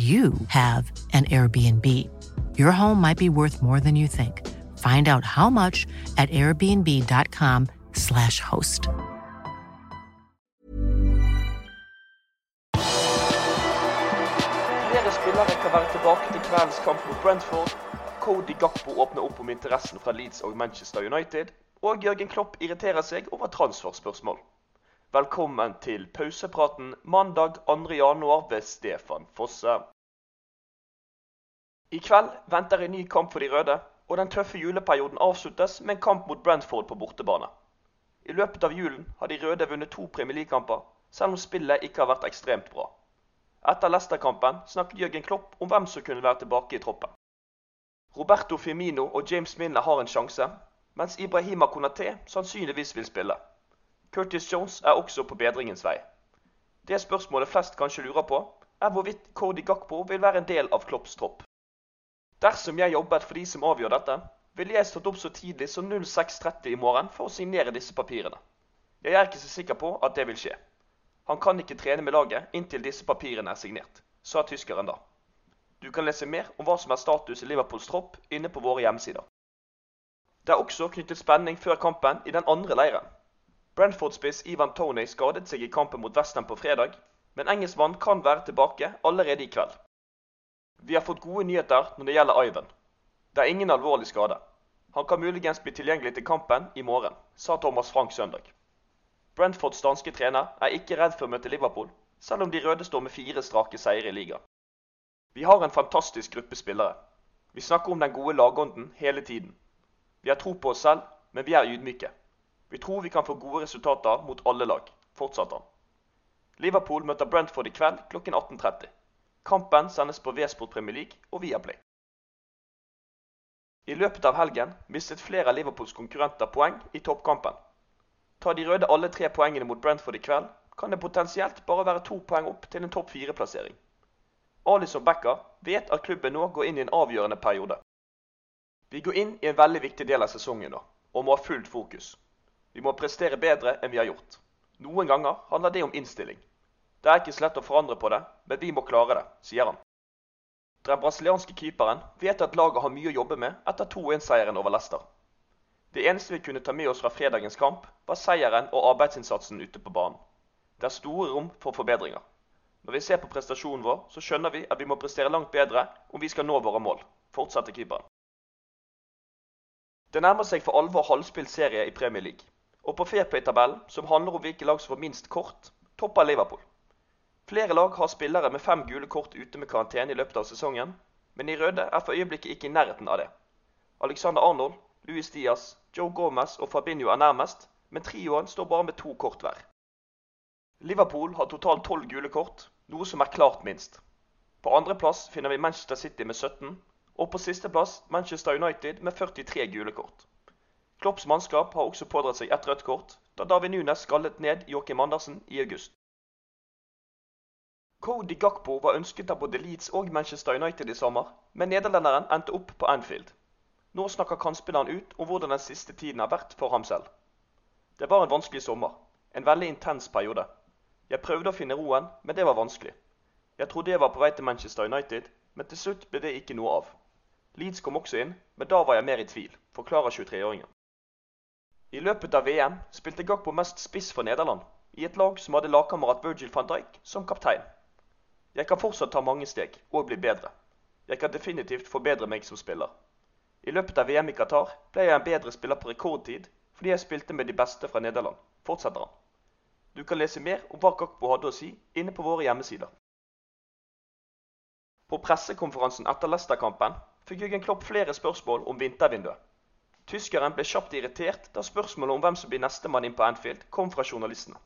you have an Airbnb. Your home might be worth more than you think. Find out how much at airbnb.com/slash host. Spillere kan være tilbake til kveldens kamp mot Brentford. Cody Gakpo åpner opp om interessen fra Leeds og Manchester United. Og Jørgen Klopp irriterer seg over transferspørsmål. Velkommen til pausepraten mandag 2. januar ved Stefan Fosse. I kveld venter en ny kamp for de røde, og den tøffe juleperioden avsluttes med en kamp mot Brentford på bortebane. I løpet av julen har de røde vunnet to Premier League-kamper, selv om spillet ikke har vært ekstremt bra. Etter Leicester-kampen snakket Jørgen Klopp om hvem som kunne være tilbake i troppen. Roberto Firmino og James Minner har en sjanse, mens Ibrahima Konaté sannsynligvis vil spille. Curtis Jones er også på bedringens vei. Det spørsmålet flest kanskje lurer på, er hvorvidt Cody Gakpo vil være en del av Klopps tropp. Dersom jeg jobbet for de som avgjør dette, ville jeg stått opp så tidlig som 06.30 i morgen for å signere disse papirene. Jeg er ikke så sikker på at det vil skje. Han kan ikke trene med laget inntil disse papirene er signert, sa tyskeren da. Du kan lese mer om hva som er status i Liverpools tropp inne på våre hjemmesider. Det er også knyttet spenning før kampen i den andre leiren. Brentford-spiss Ivan Tony skadet seg i kampen mot Westham på fredag, men engelskmannen kan være tilbake allerede i kveld. Vi har fått gode nyheter når det gjelder Ivan. Det er ingen alvorlig skade. Han kan muligens bli tilgjengelig til kampen i morgen, sa Thomas Frank søndag. Brentfords danske trener er ikke redd for å møte Liverpool, selv om de røde står med fire strake seire i ligaen. Vi har en fantastisk gruppe spillere. Vi snakker om den gode lagånden hele tiden. Vi har tro på oss selv, men vi er ydmyke. Vi tror vi kan få gode resultater mot alle lag, fortsatte han. Liverpool møter Brentford i kveld klokken 18.30. Kampen sendes på V-Sport Premier League og Viaplay. I løpet av helgen mistet flere av Liverpools konkurrenter poeng i toppkampen. Tar de røde alle tre poengene mot Brentford i kveld, kan det potensielt bare være to poeng opp til en topp fire-plassering. Alison Becker vet at klubben nå går inn i en avgjørende periode. Vi går inn i en veldig viktig del av sesongen nå, og må ha fullt fokus. Vi må prestere bedre enn vi har gjort. Noen ganger handler det om innstilling. Det er ikke slett å forandre på det, men vi må klare det, sier han. Den brasilianske keeperen vet at laget har mye å jobbe med etter 2-1-seieren over Leicester. Det eneste vi kunne ta med oss fra fredagens kamp, var seieren og arbeidsinnsatsen ute på banen. Det er store rom for forbedringer. Når vi ser på prestasjonen vår, så skjønner vi at vi må prestere langt bedre om vi skal nå våre mål, fortsetter keeperen. Det nærmer seg for alvor halvspilt serie i Premier League. Og på Fairplay-tabellen, som handler om hvilke lag som får minst kort, topper Liverpool. Flere lag har spillere med fem gule kort ute med karantene i løpet av sesongen, men de røde er for øyeblikket ikke i nærheten av det. Alexander Arnold, Luis Diaz, Joe Gomez og Fabinho er nærmest, men trioen står bare med to kort hver. Liverpool har totalt tolv gule kort, noe som er klart minst. På andreplass finner vi Manchester City med 17, og på sisteplass Manchester United med 43 gule kort. Klopps mannskap har også pådratt seg ett rødt kort, da David Nunes skallet ned Joakim Andersen i august. Cody Gakpo var ønsket av både Leeds og Manchester United i sommer, men nederlenderen endte opp på Anfield. Nå snakker kantspilleren ut om hvordan den siste tiden har vært for ham selv. Det var en vanskelig sommer. En veldig intens periode. Jeg prøvde å finne roen, men det var vanskelig. Jeg trodde jeg var på vei til Manchester United, men til slutt ble det ikke noe av. Leeds kom også inn, men da var jeg mer i tvil, forklarer 23-åringen. I løpet av VM spilte Gakpo mest spiss for Nederland, i et lag som hadde lagkamerat Virgil van Dijk som kaptein. Jeg kan fortsatt ta mange steg og bli bedre. Jeg kan definitivt forbedre meg som spiller. I løpet av VM i Qatar ble jeg en bedre spiller på rekordtid fordi jeg spilte med de beste fra Nederland, fortsetter han. Du kan lese mer om hva Gakpo hadde å si inne på våre hjemmesider. På pressekonferansen etter Leicester-kampen fikk Jørgen Klopp flere spørsmål om vintervinduet. Tyskeren ble kjapt irritert da spørsmålet om hvem som blir nestemann inn på Anfield, kom fra journalistene.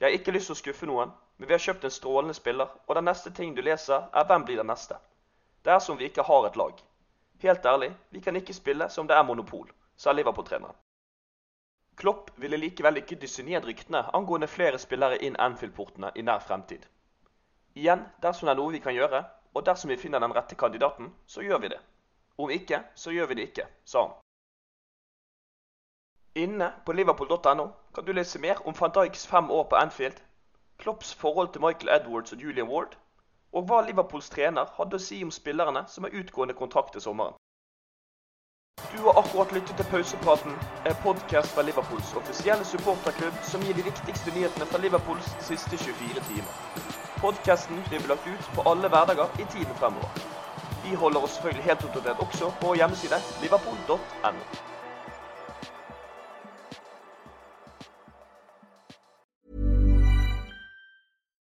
Jeg har ikke lyst til å skuffe noen, men vi har kjøpt en strålende spiller, og den neste ting du leser, er hvem blir den neste. Det er som vi ikke har et lag. Helt ærlig, vi kan ikke spille som det er monopol, sa Liverpool-treneren. Klopp ville likevel ikke dysse ned ryktene angående flere spillere inn Anfield-portene i nær fremtid. Igjen, dersom det er noe vi kan gjøre, og dersom vi finner den rette kandidaten, så gjør vi det. Om ikke, så gjør vi det ikke, sa han. Inne på liverpool.no kan du lese mer om van Dijks fem år på Anfield, Klopps forhold til Michael Edwards og Julian Ward, og hva Liverpools trener hadde å si om spillerne som har utgående kontrakt til sommeren. Du har akkurat lyttet til Pausepraten, en podkast fra Liverpools offisielle supporterklubb som gir de viktigste nyhetene fra Liverpools siste 24 timer. Podkasten blir lagt ut på alle hverdager i tiden fremover. Vi holder oss selvfølgelig helt oppdatert også på hjemmeside liverpool.no.